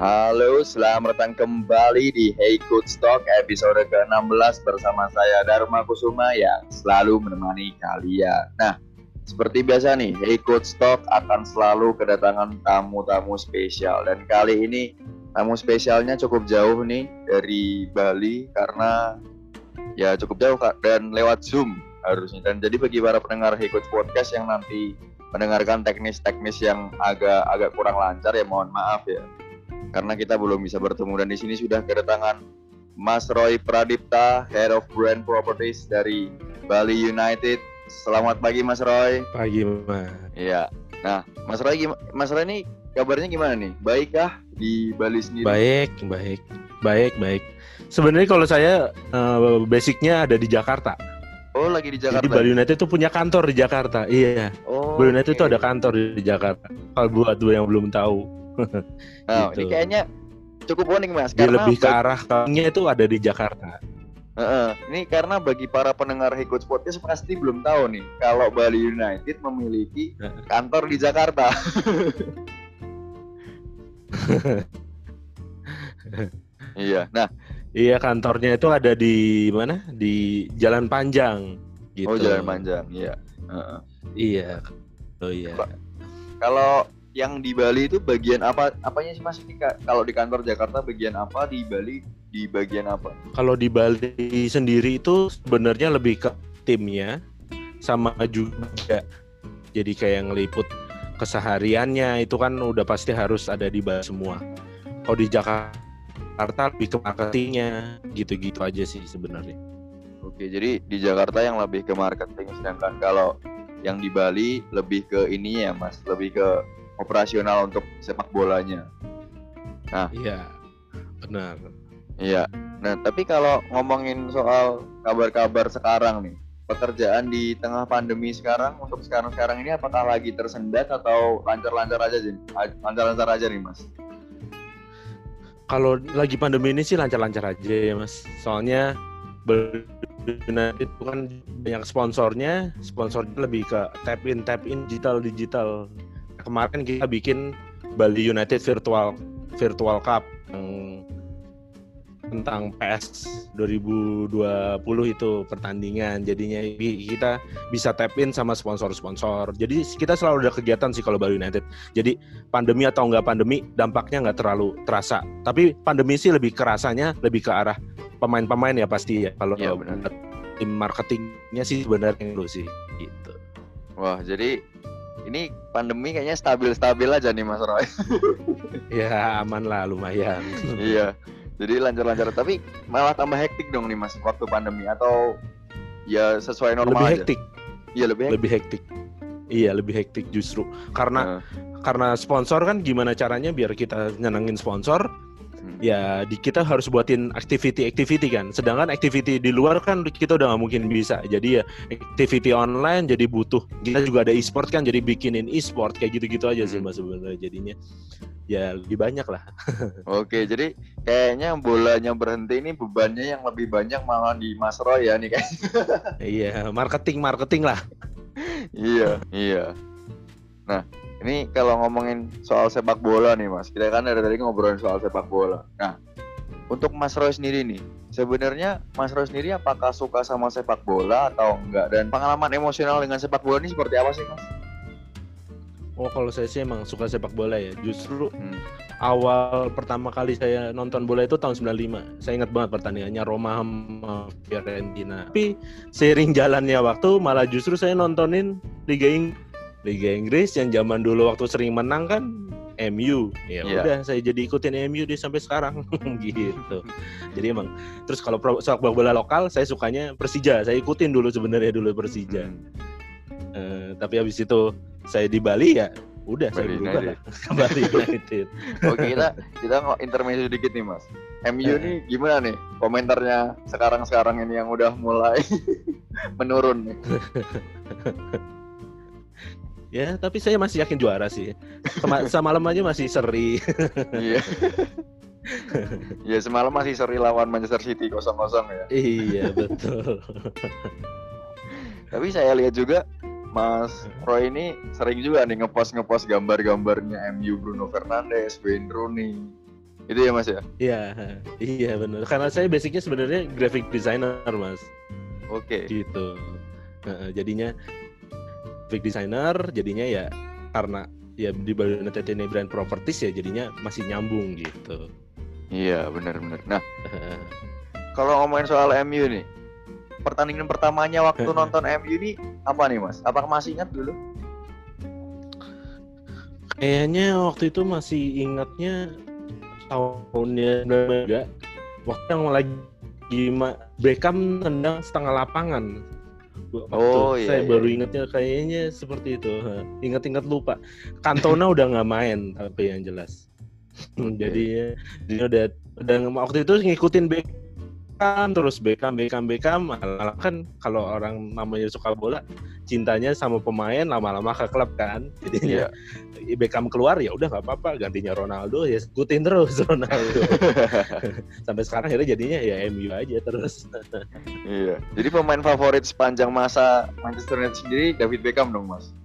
Halo, selamat datang kembali di Hey Good Stock episode ke-16 bersama saya Dharma Kusuma yang selalu menemani kalian. Nah, seperti biasa nih, Hey Good Stock akan selalu kedatangan tamu-tamu spesial dan kali ini tamu spesialnya cukup jauh nih dari Bali karena ya cukup jauh Kak dan lewat Zoom harusnya. Dan jadi bagi para pendengar Hey Good Podcast yang nanti mendengarkan teknis-teknis yang agak agak kurang lancar ya mohon maaf ya karena kita belum bisa bertemu dan di sini sudah kedatangan Mas Roy Pradipta, Head of Brand Properties dari Bali United. Selamat pagi Mas Roy. Pagi Mas. Iya. Nah, Mas Roy, Mas Roy ini kabarnya gimana nih? Baik kah di Bali sendiri? Baik, baik, baik, baik. Sebenarnya kalau saya uh, basicnya ada di Jakarta. Oh, lagi di Jakarta. Jadi Bali United itu punya kantor di Jakarta. Iya. Oh, Bali United itu okay. ada kantor di Jakarta. Kalau buat dua yang belum tahu. Nah, gitu. ini kayaknya cukup unik mas. Dia karena lebih ke arah kalungnya itu ada di Jakarta. Uh, uh, ini karena bagi para pendengar Hikut Podcast pasti belum tahu nih kalau Bali United memiliki kantor di Jakarta. iya. Nah, iya kantornya itu ada di mana? Di Jalan Panjang. Gitu. Oh, Jalan Panjang. Iya. Uh, uh. Iya. Oh iya. Kalau yang di Bali itu bagian apa apanya sih Mas kalau di kantor Jakarta bagian apa di Bali di bagian apa? Kalau di Bali sendiri itu sebenarnya lebih ke timnya sama juga jadi kayak ngeliput kesehariannya itu kan udah pasti harus ada di Bali semua. Kalau di Jakarta lebih ke marketingnya gitu-gitu aja sih sebenarnya. Oke, jadi di Jakarta yang lebih ke marketing sedangkan kalau yang di Bali lebih ke ini ya Mas, lebih ke operasional untuk sepak bolanya. Nah, iya, benar. Iya. Nah, tapi kalau ngomongin soal kabar-kabar sekarang nih, pekerjaan di tengah pandemi sekarang untuk sekarang-sekarang ini apakah lagi tersendat atau lancar-lancar aja sih? Lancar-lancar aja nih, Mas. Kalau lagi pandemi ini sih lancar-lancar aja ya, Mas. Soalnya benar itu kan banyak sponsornya, sponsornya lebih ke tap in tap in digital digital kemarin kita bikin Bali United Virtual Virtual Cup yang tentang PS 2020 itu pertandingan. Jadinya kita bisa tap in sama sponsor-sponsor. Jadi kita selalu ada kegiatan sih kalau Bali United. Jadi pandemi atau enggak pandemi dampaknya nggak terlalu terasa. Tapi pandemi sih lebih kerasanya lebih ke arah pemain-pemain ya pasti ya. Kalau ya, tim marketingnya sih sebenarnya dulu sih gitu. Wah jadi ini pandemi kayaknya stabil-stabil aja nih Mas Roy. ya aman lah lumayan. iya. Jadi lancar-lancar tapi malah tambah hektik dong nih Mas waktu pandemi atau ya sesuai normal lebih aja. hektik. Iya lebih hektik. Lebih hektik. Iya lebih hektik justru karena uh. karena sponsor kan gimana caranya biar kita nyenengin sponsor ya di kita harus buatin activity-activity kan. Sedangkan activity di luar kan kita udah nggak mungkin bisa. Jadi ya activity online jadi butuh. Kita juga ada e-sport kan jadi bikinin e-sport kayak gitu-gitu aja sih mas sebenarnya jadinya. Ya lebih banyak lah. Oke, jadi kayaknya bolanya berhenti ini bebannya yang lebih banyak malah di Mas Roy ya nih kayak. iya, marketing marketing lah. iya, iya. Nah, ini kalau ngomongin soal sepak bola nih mas, kita kan dari tadi ngobrolin soal sepak bola. Nah, untuk Mas Roy sendiri nih, sebenarnya Mas Roy sendiri apakah suka sama sepak bola atau enggak? Dan pengalaman emosional dengan sepak bola ini seperti apa sih mas? Oh kalau saya sih emang suka sepak bola ya. Justru hmm. awal pertama kali saya nonton bola itu tahun 95. Saya ingat banget pertandingannya Roma sama Fiorentina. Tapi seiring jalannya waktu malah justru saya nontonin Liga Inggris Liga Inggris yang zaman dulu waktu sering menang kan MU ya yeah. udah saya jadi ikutin MU deh sampai sekarang. Gitu. Jadi emang terus kalau sepak bola lokal saya sukanya Persija. Saya ikutin dulu sebenarnya dulu Persija. Uh, tapi habis itu saya di Bali ya udah Bali saya berubah lah. Kembali United. Oke kita kita mau intermezzo sedikit nih mas. MU uh. nih gimana nih komentarnya sekarang sekarang ini yang udah mulai menurun nih Ya, tapi saya masih yakin juara sih. Sama semalam aja masih seri. Iya. ya semalam masih seri lawan Manchester City kosong-kosong ya. Iya, betul. tapi saya lihat juga Mas Roy ini sering juga nih ngepost ngepost gambar-gambarnya MU Bruno Fernandes, Wayne Rooney. Itu ya Mas ya? Iya, iya benar. Karena saya basicnya sebenarnya graphic designer Mas. Oke. Okay. Gitu. Uh, jadinya graphic designer, jadinya ya karena ya di Bali United ini brand properties ya jadinya masih nyambung gitu. Iya benar-benar. Nah, kalau ngomongin soal MU nih, pertandingan pertamanya waktu nonton MU ini apa nih mas? Apakah masih ingat dulu? Kayaknya waktu itu masih ingatnya tahunnya enggak waktu yang lagi Beckham tendang setengah lapangan. Oh iya. Saya iya. baru ingatnya kayaknya seperti itu. Ingat-ingat lupa. Kantona udah nggak main tapi yang jelas. Jadi dia udah udah waktu itu ngikutin Beckham Beckham terus Beckham Beckham Beckham. Malah kan kalau orang namanya suka bola cintanya sama pemain lama-lama ke klub kan. Jadinya yeah. Beckham keluar ya udah nggak apa-apa. Gantinya Ronaldo ya ikutin terus Ronaldo. Sampai sekarang akhirnya jadinya ya MU aja terus. Iya. Jadi pemain favorit sepanjang masa Manchester United sendiri David Beckham dong mas.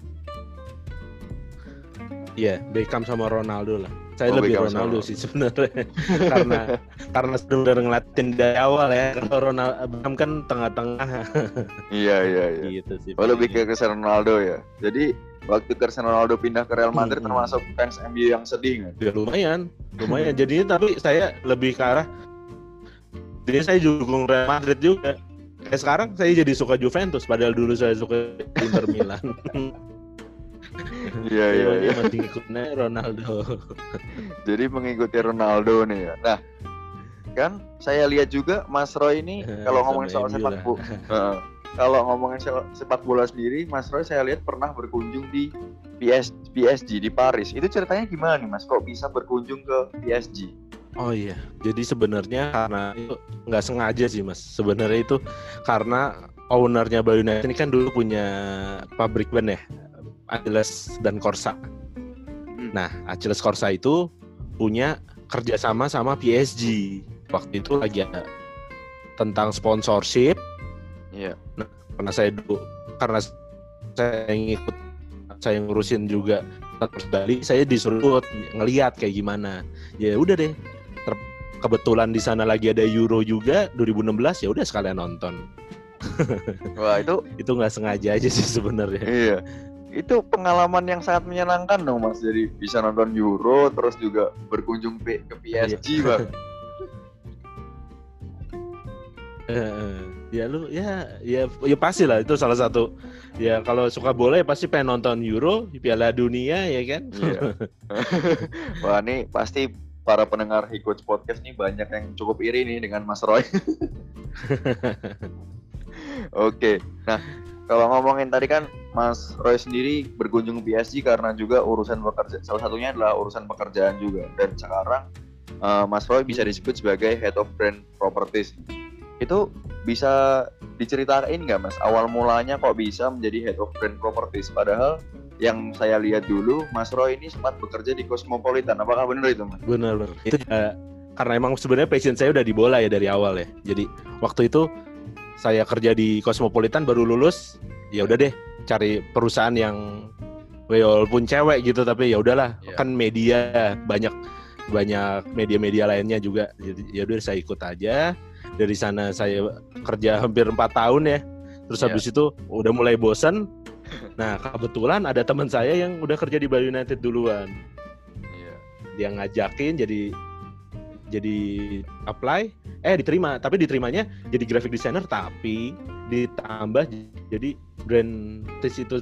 Iya, Beckham sama Ronaldo lah. Saya oh, lebih Ronaldo sama. sih sebenarnya. karena karena sudah ngelatin dari awal ya. Kalau Ronaldo Beckham kan tengah-tengah. iya, iya, iya. Gitu sih. Oh, lebih ke Cristiano Ronaldo ya. Jadi waktu Cristiano Ronaldo pindah ke Real Madrid hmm. termasuk fans MU yang sedih nggak? Ya lumayan, lumayan. Jadi tapi saya lebih ke arah jadi saya dukung Real Madrid juga. Kayak sekarang saya jadi suka Juventus padahal dulu saya suka Inter Milan. Iya iya. iya. Masih ngikutnya Ronaldo. Jadi mengikuti Ronaldo nih ya. Nah, kan saya lihat juga Mas Roy ini kalau ngomongin soal sepak bola, uh, kalau ngomongin sepak bola sendiri, Mas Roy saya lihat pernah berkunjung di PS, PSG di Paris. Itu ceritanya gimana nih Mas? Kok bisa berkunjung ke PSG? Oh iya, jadi sebenarnya karena itu nggak sengaja sih mas. Sebenarnya itu karena ownernya Bali United ini kan dulu punya pabrik ban ya, Achilles dan Corsa. Hmm. Nah, Achilles Corsa itu punya kerjasama sama PSG. Waktu itu lagi ada tentang sponsorship. Iya. Nah, karena saya dulu karena saya ngikut saya ngurusin juga terus Bali, saya disuruh ngeliat kayak gimana. Ya udah deh. kebetulan di sana lagi ada Euro juga 2016 ya udah sekalian nonton. Wah itu itu nggak sengaja aja sih sebenarnya. Iya itu pengalaman yang sangat menyenangkan dong mas. Jadi bisa nonton Euro terus juga berkunjung ke PSG iya. bang. Uh, ya lu ya ya ya pasti lah itu salah satu. Ya kalau suka bola ya pasti pengen nonton Euro Piala Dunia ya kan? Iya. wah ini pasti para pendengar Hikots Podcast nih banyak yang cukup iri nih dengan Mas Roy. Oke, nah kalau ngomongin tadi kan Mas Roy sendiri berkunjung PSG karena juga urusan pekerja salah satunya adalah urusan pekerjaan juga. Dan sekarang uh, Mas Roy bisa disebut sebagai head of brand properties. Itu bisa diceritain nggak Mas? Awal mulanya kok bisa menjadi head of brand properties? Padahal yang saya lihat dulu Mas Roy ini sempat bekerja di Cosmopolitan. Apakah benar itu Mas? Benar. Benar itu uh, karena emang sebenarnya passion saya udah di bola ya dari awal ya. Jadi waktu itu saya kerja di Cosmopolitan baru lulus ya udah deh cari perusahaan yang walaupun cewek gitu tapi ya udahlah yeah. kan media banyak banyak media-media lainnya juga jadi ya udah saya ikut aja dari sana saya kerja hampir empat tahun ya terus yeah. habis itu udah mulai bosan nah kebetulan ada teman saya yang udah kerja di Bali United duluan yeah. dia ngajakin jadi jadi apply eh diterima tapi diterimanya jadi graphic designer tapi ditambah jadi brand tes itu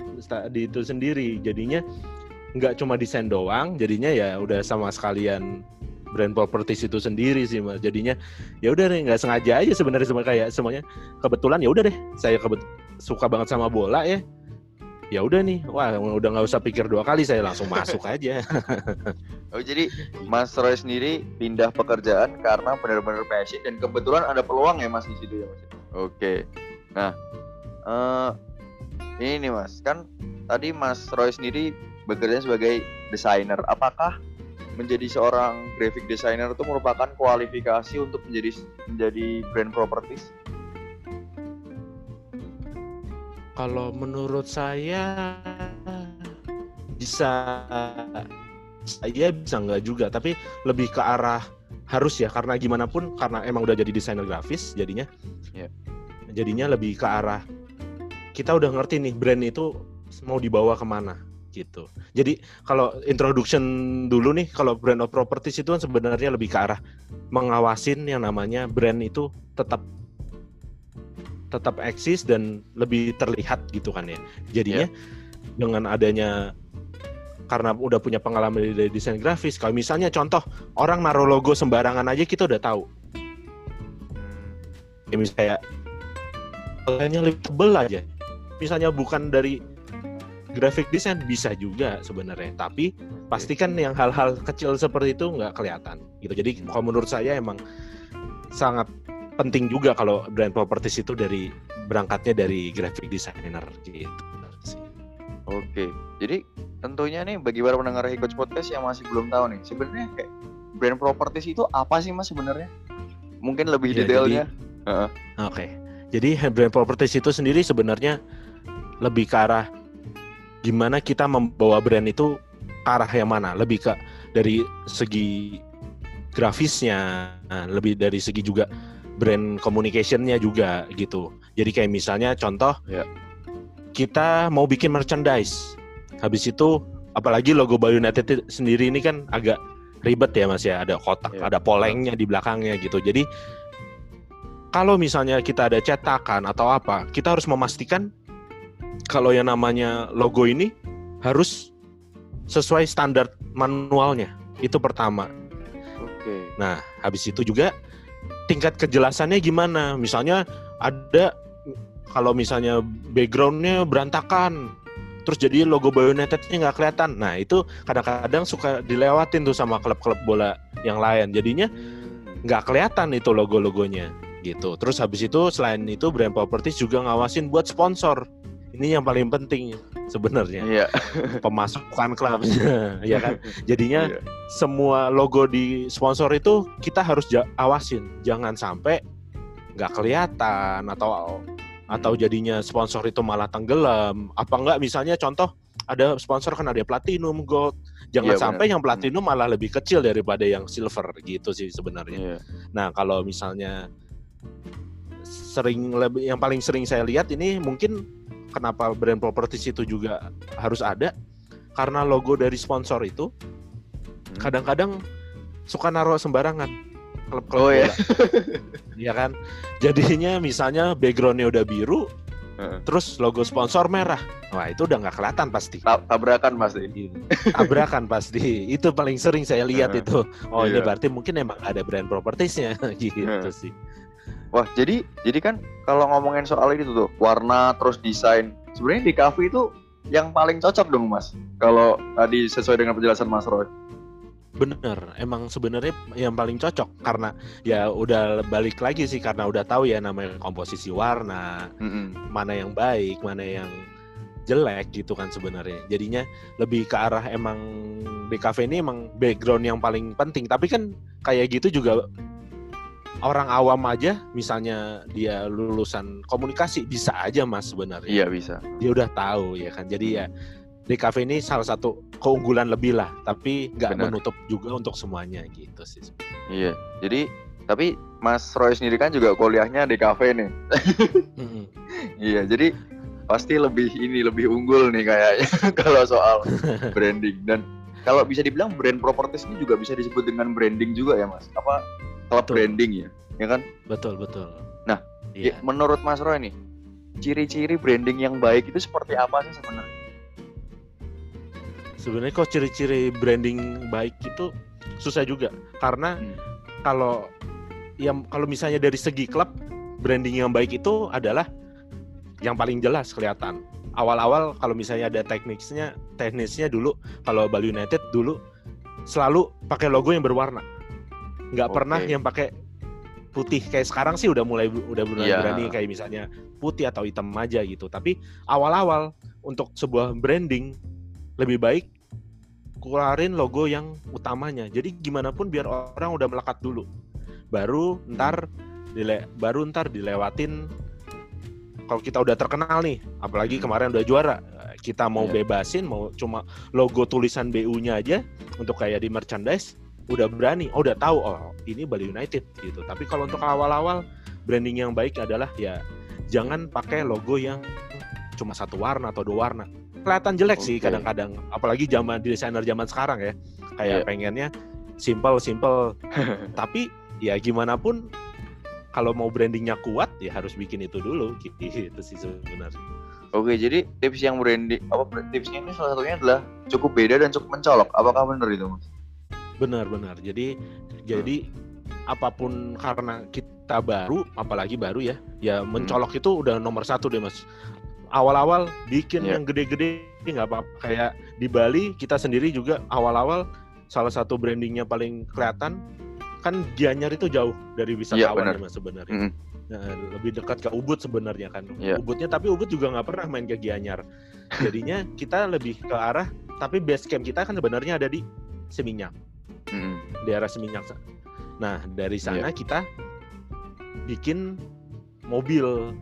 di itu sendiri. Jadinya nggak cuma desain doang jadinya ya udah sama sekalian brand properties itu sendiri sih mas. Jadinya ya udah deh nggak sengaja aja sebenarnya semua kayak semuanya. Kebetulan ya udah deh saya kebet suka banget sama bola ya. Ya udah nih wah udah nggak usah pikir dua kali saya langsung masuk aja. Oh jadi Mas Roy sendiri pindah pekerjaan karena benar-benar passion dan kebetulan ada peluang ya Mas di situ ya Mas? Oke. Nah uh, ini nih Mas. Kan tadi Mas Roy sendiri bekerja sebagai desainer. Apakah menjadi seorang graphic designer itu merupakan kualifikasi untuk menjadi menjadi brand properties? Kalau menurut saya bisa saya bisa nggak juga. Tapi lebih ke arah harus ya. Karena gimana pun karena emang udah jadi desainer grafis jadinya. Yeah. jadinya lebih ke arah kita udah ngerti nih brand itu mau dibawa ke mana gitu. Jadi kalau introduction dulu nih, kalau brand of properties itu kan sebenarnya lebih ke arah mengawasin yang namanya brand itu tetap tetap eksis dan lebih terlihat gitu kan ya. Jadinya yeah. dengan adanya karena udah punya pengalaman dari desain grafis, kalau misalnya contoh orang naruh logo sembarangan aja kita udah tahu. Ya misalnya kayaknya lebih tebel aja. Misalnya bukan dari graphic design bisa juga sebenarnya, tapi pastikan yang hal-hal kecil seperti itu nggak kelihatan gitu. Jadi kalau menurut saya emang sangat penting juga kalau brand properties itu dari berangkatnya dari graphic designer gitu Oke, jadi tentunya nih bagi para pendengar Coach Podcast yang masih belum tahu nih, sebenarnya kayak brand properties itu apa sih mas sebenarnya? Mungkin lebih ya, detailnya. uh -uh. Oke, okay. jadi brand properties itu sendiri sebenarnya lebih ke arah gimana kita membawa brand itu ke arah yang mana? Lebih ke dari segi grafisnya, lebih dari segi juga brand communicationnya juga gitu. Jadi kayak misalnya contoh ya. kita mau bikin merchandise, habis itu apalagi logo Bali United sendiri ini kan agak ribet ya mas ya, ada kotak, ya. ada polengnya di belakangnya gitu. Jadi kalau misalnya kita ada cetakan atau apa, kita harus memastikan kalau yang namanya logo ini harus sesuai standar manualnya. Itu pertama. Oke. Nah, habis itu juga tingkat kejelasannya gimana? Misalnya ada kalau misalnya backgroundnya berantakan, terus jadi logo Unitednya nggak kelihatan. Nah itu kadang-kadang suka dilewatin tuh sama klub-klub bola yang lain. Jadinya nggak kelihatan itu logo-logonya gitu. Terus habis itu selain itu brand properties juga ngawasin buat sponsor ini yang paling penting sebenarnya iya. pemasukan klubnya ya kan jadinya iya. semua logo di sponsor itu kita harus awasin jangan sampai nggak kelihatan atau atau jadinya sponsor itu malah tenggelam apa enggak misalnya contoh ada sponsor kan ada platinum gold jangan iya, sampai bener. yang platinum hmm. malah lebih kecil daripada yang silver gitu sih sebenarnya iya. nah kalau misalnya sering lebih yang paling sering saya lihat ini mungkin kenapa brand properties itu juga harus ada karena logo dari sponsor itu hmm. kadang-kadang suka naruh sembarangan klub-klub oh, ya Iya kan jadinya misalnya backgroundnya udah biru Terus logo sponsor merah, wah itu udah nggak kelihatan pasti. Tabrakan pasti. Iya. Tabrakan pasti. Itu paling sering saya lihat itu. Oh iya. ini berarti mungkin emang ada brand propertiesnya gitu sih. Wah, jadi jadi kan kalau ngomongin soal itu tuh warna terus desain, sebenarnya di cafe itu yang paling cocok dong, Mas. Kalau tadi sesuai dengan penjelasan Mas Roy. Bener, emang sebenarnya yang paling cocok karena ya udah balik lagi sih karena udah tahu ya namanya komposisi warna, mm -hmm. mana yang baik, mana yang jelek gitu kan sebenarnya. Jadinya lebih ke arah emang BKV ini emang background yang paling penting. Tapi kan kayak gitu juga orang awam aja misalnya dia lulusan komunikasi bisa aja mas sebenarnya. Iya bisa. Dia udah tahu ya kan? Jadi ya DKV ini salah satu keunggulan lebih lah tapi nggak menutup juga untuk semuanya gitu sih. Iya. Jadi tapi Mas Roy sendiri kan juga kuliahnya di kafe nih. Iya jadi pasti lebih ini lebih unggul nih kayaknya kalau soal branding. Dan kalau bisa dibilang brand properties ini juga bisa disebut dengan branding juga ya mas. Apa klub betul. branding ya, ya kan? Betul betul. Nah, iya. menurut Mas Roy nih, ciri-ciri branding yang baik itu seperti apa sih sebenarnya? Sebenarnya kok ciri-ciri branding baik itu susah juga karena hmm. kalau yang kalau misalnya dari segi klub branding yang baik itu adalah yang paling jelas kelihatan. Awal-awal kalau misalnya ada teknisnya, teknisnya dulu kalau Bali United dulu selalu pakai logo yang berwarna nggak okay. pernah yang pakai putih kayak sekarang sih udah mulai udah berani yeah. berani kayak misalnya putih atau hitam aja gitu tapi awal-awal untuk sebuah branding lebih baik keluarin logo yang utamanya jadi gimana pun biar orang udah melekat dulu baru ntar dile baru ntar dilewatin kalau kita udah terkenal nih apalagi hmm. kemarin udah juara kita mau yeah. bebasin mau cuma logo tulisan BU-nya aja untuk kayak di merchandise udah berani, oh udah tahu oh ini Bali United gitu. Tapi kalau untuk awal-awal branding yang baik adalah ya jangan pakai logo yang cuma satu warna atau dua warna. Kelihatan jelek okay. sih kadang-kadang, apalagi zaman desainer zaman sekarang ya. Kayak yeah. pengennya simple simple. Tapi ya gimana pun kalau mau brandingnya kuat ya harus bikin itu dulu gitu sih sebenarnya. Oke, jadi tips yang branding apa tipsnya ini salah satunya adalah cukup beda dan cukup mencolok. Apakah benar itu, Mas? Benar, benar. Jadi hmm. jadi apa pun karena kita baru, apalagi baru ya, ya hmm. mencolok hmm. itu udah nomor satu deh, Mas. Awal-awal bikin yeah. yang gede-gede nggak apa-apa. Kayak di Bali kita sendiri juga awal-awal salah satu brandingnya paling kelihatan kan Gianyar itu jauh dari wisatawan yeah, ya, Mas sebenarnya. Mm -hmm Nah, lebih dekat ke Ubud sebenarnya kan. Yeah. Ubudnya tapi Ubud juga nggak pernah main ke Gianyar. Jadinya kita lebih ke arah tapi base camp kita kan sebenarnya ada di Seminyak. Mm. Daerah Seminyak. Nah, dari sana yeah. kita bikin mobil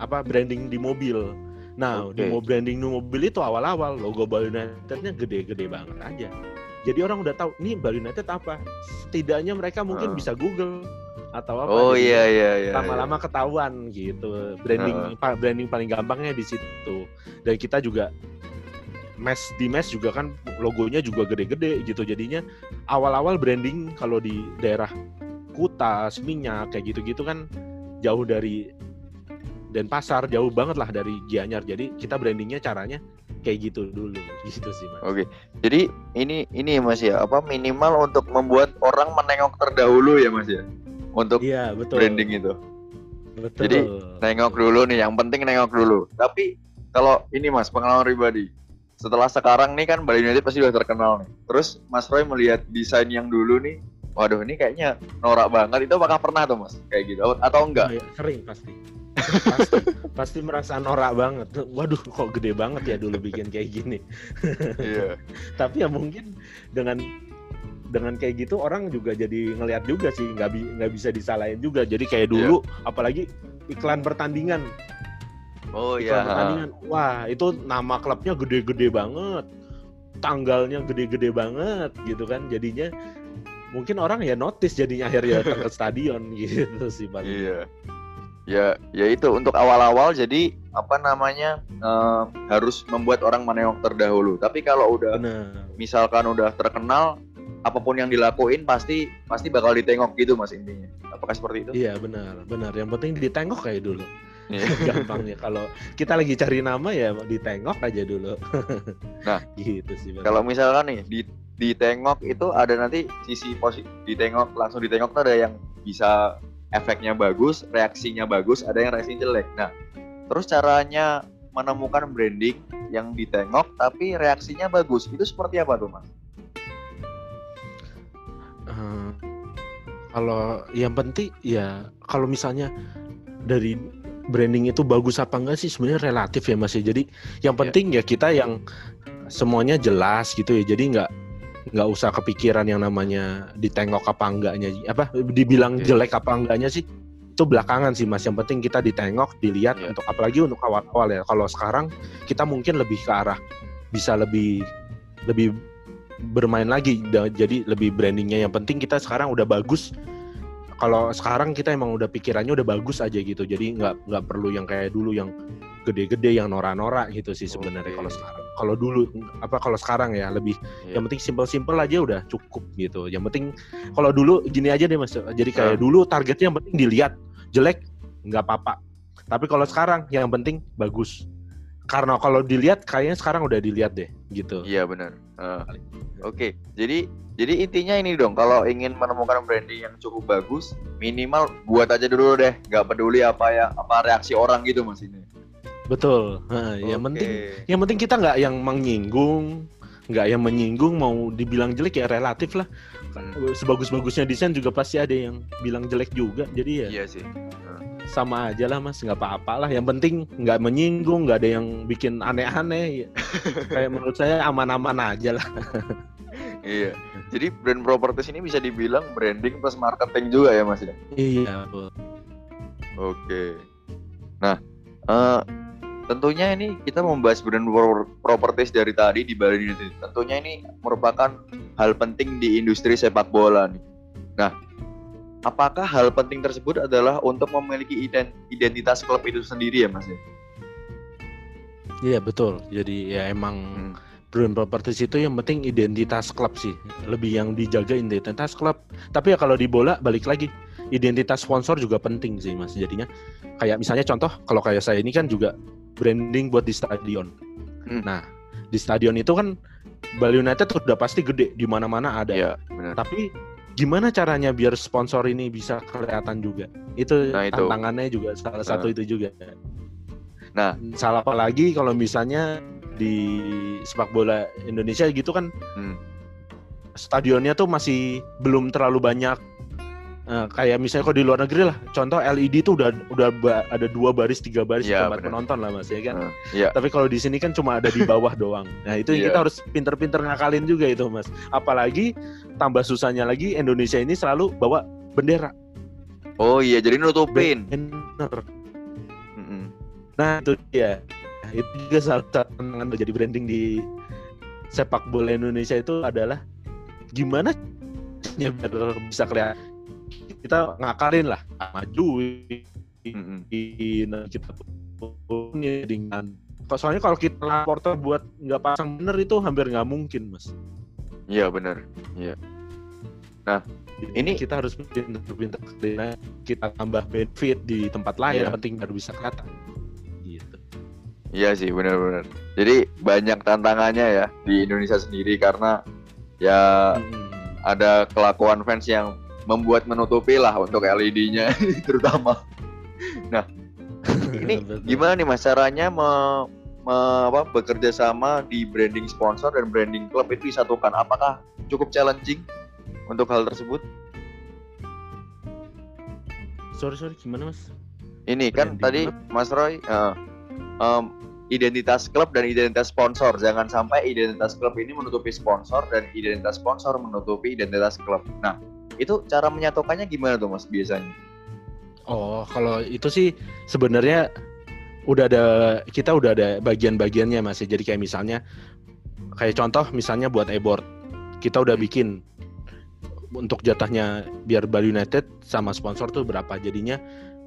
apa branding di mobil. Nah, okay. di branding di mobil itu awal-awal logo Bali United-nya gede-gede banget aja. Jadi orang udah tahu ini Bali United apa. Setidaknya mereka mungkin uh. bisa Google atau apa oh iya iya iya lama-lama iya. ketahuan gitu branding uh. branding paling gampangnya di situ dan kita juga mes di mes juga kan logonya juga gede-gede gitu jadinya awal-awal branding kalau di daerah Kuta, Seminyak kayak gitu-gitu kan jauh dari dan pasar jauh banget lah dari Gianyar jadi kita brandingnya caranya kayak gitu dulu gitu sih mas. Oke, jadi ini ini mas ya apa minimal untuk membuat orang menengok terdahulu ya mas ya untuk iya, betul. branding itu. Betul. Jadi nengok dulu nih, yang penting nengok dulu. Tapi kalau ini Mas pengalaman pribadi, setelah sekarang nih kan Bali United pasti udah terkenal nih. Terus Mas Roy melihat desain yang dulu nih, waduh ini kayaknya norak banget. Itu apakah pernah tuh Mas kayak gitu atau enggak? Oh, iya, sering pasti. pasti, pasti merasa norak banget. Waduh, kok gede banget ya dulu bikin kayak gini. Iya. Tapi ya mungkin dengan dengan kayak gitu orang juga jadi ngelihat juga sih nggak bi nggak bisa disalahin juga jadi kayak dulu yeah. apalagi iklan pertandingan oh iya pertandingan. Wah itu nama klubnya gede-gede banget. Tanggalnya gede-gede banget gitu kan. Jadinya mungkin orang ya notice jadinya akhirnya ke stadion gitu sih pak iya. Ya ya itu untuk awal-awal jadi apa namanya uh, harus membuat orang menengok terdahulu. Tapi kalau udah Bener. misalkan udah terkenal apa pun yang dilakuin pasti pasti bakal ditengok gitu mas intinya. Apakah seperti itu? Iya benar benar. Yang penting ditengok kayak dulu yeah. gampangnya. Kalau kita lagi cari nama ya ditengok aja dulu. Nah gitu sih kalau misalkan nih di ditengok itu ada nanti sisi positif ditengok langsung ditengok tuh ada yang bisa efeknya bagus reaksinya bagus ada yang reaksi jelek. Nah terus caranya menemukan branding yang ditengok tapi reaksinya bagus itu seperti apa tuh mas? Uh, kalau yang penting ya kalau misalnya dari branding itu bagus apa enggak sih sebenarnya relatif ya Mas ya. Jadi yang iya. penting yeah. ya kita yang semuanya jelas gitu ya. Jadi nggak nggak usah kepikiran yang namanya ditengok apa enggaknya apa dibilang yeah. jelek apa enggaknya sih itu belakangan sih mas yang penting kita ditengok dilihat yeah. untuk apalagi untuk awal-awal ya kalau sekarang kita mungkin lebih ke arah bisa lebih lebih bermain lagi jadi lebih brandingnya yang penting kita sekarang udah bagus kalau sekarang kita emang udah pikirannya udah bagus aja gitu jadi nggak nggak perlu yang kayak dulu yang gede-gede yang nora-nora gitu sih sebenarnya okay. kalau sekarang kalau dulu apa kalau sekarang ya lebih yeah. yang penting simple-simple aja udah cukup gitu yang penting kalau dulu gini aja deh mas jadi kayak yeah. dulu targetnya yang penting dilihat jelek nggak apa-apa tapi kalau sekarang yang penting bagus karena kalau dilihat kayaknya sekarang udah dilihat deh gitu. Iya benar. Uh, Oke, okay. jadi jadi intinya ini dong kalau ingin menemukan branding yang cukup bagus, minimal buat aja dulu deh, nggak peduli apa ya apa reaksi orang gitu mas ini. Betul. Nah, okay. Yang penting yang penting kita nggak yang menyinggung, nggak yang menyinggung mau dibilang jelek ya relatif lah. Hmm. Sebagus-bagusnya desain juga pasti ada yang bilang jelek juga, jadi ya. Iya sih sama aja lah mas. Nggak apa-apa lah. Yang penting nggak menyinggung nggak ada yang bikin aneh-aneh. Kayak menurut saya aman-aman aja lah. Iya. Jadi brand properties ini bisa dibilang branding plus marketing juga ya mas ya? Iya oke. Nah uh, tentunya ini kita membahas brand properties dari tadi di Bali United. Tentunya ini merupakan hal penting di industri sepak bola nih. Nah, apakah hal penting tersebut adalah untuk memiliki identitas klub itu sendiri ya Mas? Iya betul. Jadi ya emang hmm. brand properties itu yang penting identitas klub sih. Lebih yang dijaga identitas klub. Tapi ya kalau di bola balik lagi identitas sponsor juga penting sih Mas. Jadinya kayak misalnya contoh kalau kayak saya ini kan juga branding buat di stadion. Hmm. Nah, di stadion itu kan Bali United udah pasti gede di mana-mana ada. Ya, benar. Tapi gimana caranya biar sponsor ini bisa kelihatan juga? Itu, nah, itu. tantangannya juga salah nah. satu itu juga. Nah, salah apa lagi kalau misalnya di sepak bola Indonesia gitu kan hmm. stadionnya tuh masih belum terlalu banyak Nah, kayak misalnya kalau di luar negeri lah, contoh LED itu udah udah ba ada dua baris, tiga baris ya, tempat penonton lah mas ya kan. Uh, ya. Tapi kalau di sini kan cuma ada di bawah doang. Nah itu yeah. kita harus pinter-pinter ngakalin juga itu mas. Apalagi tambah susahnya lagi Indonesia ini selalu bawa bendera. Oh iya, jadi nutupin. Bener. Mm -hmm. Nah itu dia. Nah, itu juga salah satu tantangan menjadi branding di sepak bola Indonesia itu adalah gimana ya biar bisa kelihatan kita ngakalin lah maju mm-hmm. kita punya dengan soalnya kalau kita laporter buat nggak pasang bener itu hampir nggak mungkin mas. Iya bener. Iya. Nah ini kita harus pintar-pintar kita tambah benefit di tempat lain iya. penting baru bisa kelihatan. Gitu. Iya sih benar-benar jadi banyak tantangannya ya di Indonesia sendiri karena ya hmm. ada kelakuan fans yang membuat menutupi lah untuk LED-nya terutama. Nah, ini gimana nih mas caranya me, me, apa, bekerja sama di branding sponsor dan branding klub itu disatukan? Apakah cukup challenging untuk hal tersebut? Sorry sorry gimana mas? Ini kan branding kan tadi klub? Mas Roy uh, um, identitas klub dan identitas sponsor. Jangan sampai identitas klub ini menutupi sponsor dan identitas sponsor menutupi identitas klub. Nah, itu cara menyatukannya gimana tuh mas biasanya? Oh, kalau itu sih sebenarnya udah ada kita udah ada bagian-bagiannya mas. Jadi kayak misalnya kayak contoh misalnya buat e-board kita udah bikin untuk jatahnya biar Bali United sama sponsor tuh berapa. Jadinya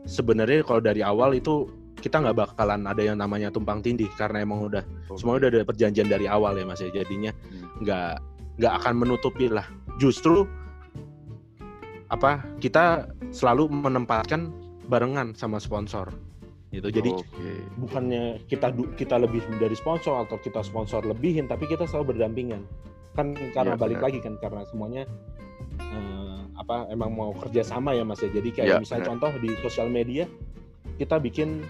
sebenarnya kalau dari awal itu kita nggak bakalan ada yang namanya tumpang tindih karena emang udah okay. semua udah ada perjanjian dari awal ya mas ya jadinya hmm. nggak hmm. nggak akan menutupi lah justru apa kita selalu menempatkan barengan sama sponsor gitu jadi okay. bukannya kita kita lebih dari sponsor atau kita sponsor lebihin tapi kita selalu berdampingan kan karena ya, balik benar. lagi kan karena semuanya eh, apa emang mau kerja sama ya mas ya jadi kayak ya, misalnya benar. contoh di sosial media kita bikin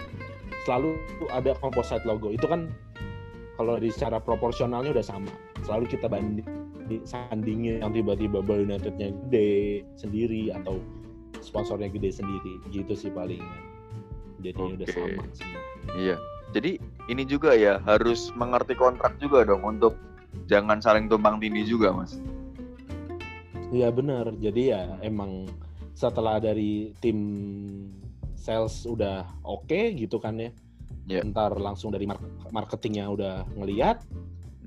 selalu ada composite logo itu kan kalau di secara proporsionalnya udah sama selalu kita banding sandingnya yang tiba-tiba Bali Unitednya gede sendiri atau sponsornya gede sendiri gitu sih paling. Jadi okay. udah sama semua iya. Jadi ini juga ya harus mengerti kontrak juga dong untuk jangan saling tumpang tindih juga mas. Iya benar. Jadi ya emang setelah dari tim sales udah oke okay, gitu kan ya yeah. ntar langsung dari marketingnya udah ngeliat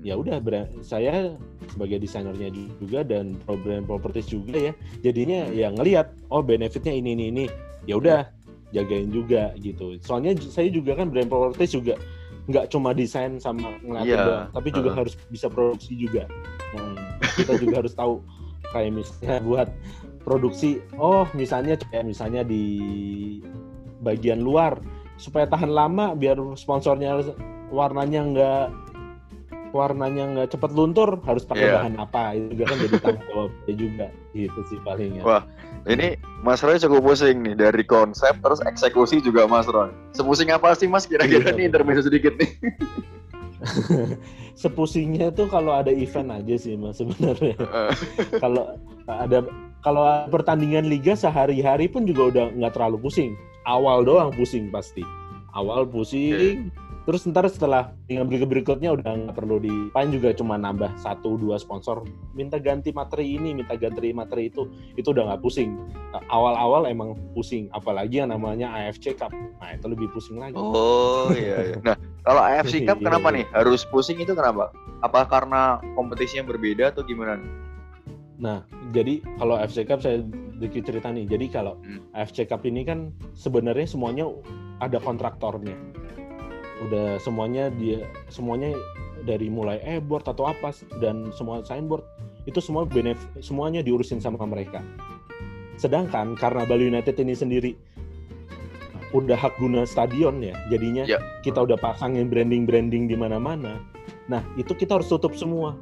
ya udah saya sebagai desainernya juga dan brand properties juga ya jadinya ya ngelihat oh benefitnya ini ini ini. Ya udah jagain juga gitu. Soalnya saya juga kan brand properties juga nggak cuma desain sama ngeliatin yeah. doang tapi juga uh. harus bisa produksi juga. Nah, kita juga harus tahu kayak misalnya buat produksi oh misalnya kayak misalnya di bagian luar supaya tahan lama biar sponsornya warnanya nggak warnanya nggak cepet luntur harus pakai yeah. bahan apa? Itu juga kan jadi tanggung jawabnya juga. Gitu sih palingnya wah ini Mas Roy cukup pusing nih dari konsep terus eksekusi juga Mas Roy. Sepusing apa sih Mas? Kira-kira iya, nih intermezzo sedikit nih. Sepusingnya tuh kalau ada event aja sih Mas sebenarnya. Kalau ada kalau pertandingan liga sehari-hari pun juga udah nggak terlalu pusing. Awal doang pusing pasti. Awal pusing okay Terus ntar setelah dengan berikut berikutnya udah nggak perlu di paling juga cuma nambah satu dua sponsor minta ganti materi ini minta ganti materi itu itu udah nggak pusing awal-awal emang pusing apalagi yang namanya AFC Cup nah itu lebih pusing lagi oh iya, iya. nah Kalau AFC Cup kenapa nih harus pusing itu kenapa? Apa karena kompetisinya berbeda atau gimana? Nah, jadi kalau AFC Cup saya sedikit cerita nih. Jadi kalau hmm. AFC Cup ini kan sebenarnya semuanya ada kontraktornya. Udah semuanya dia semuanya dari mulai e-board atau apa dan semua signboard itu semua benefit semuanya diurusin sama mereka. Sedangkan karena Bali United ini sendiri udah hak guna stadion ya jadinya ya. kita udah pasangin branding branding di mana-mana nah itu kita harus tutup semua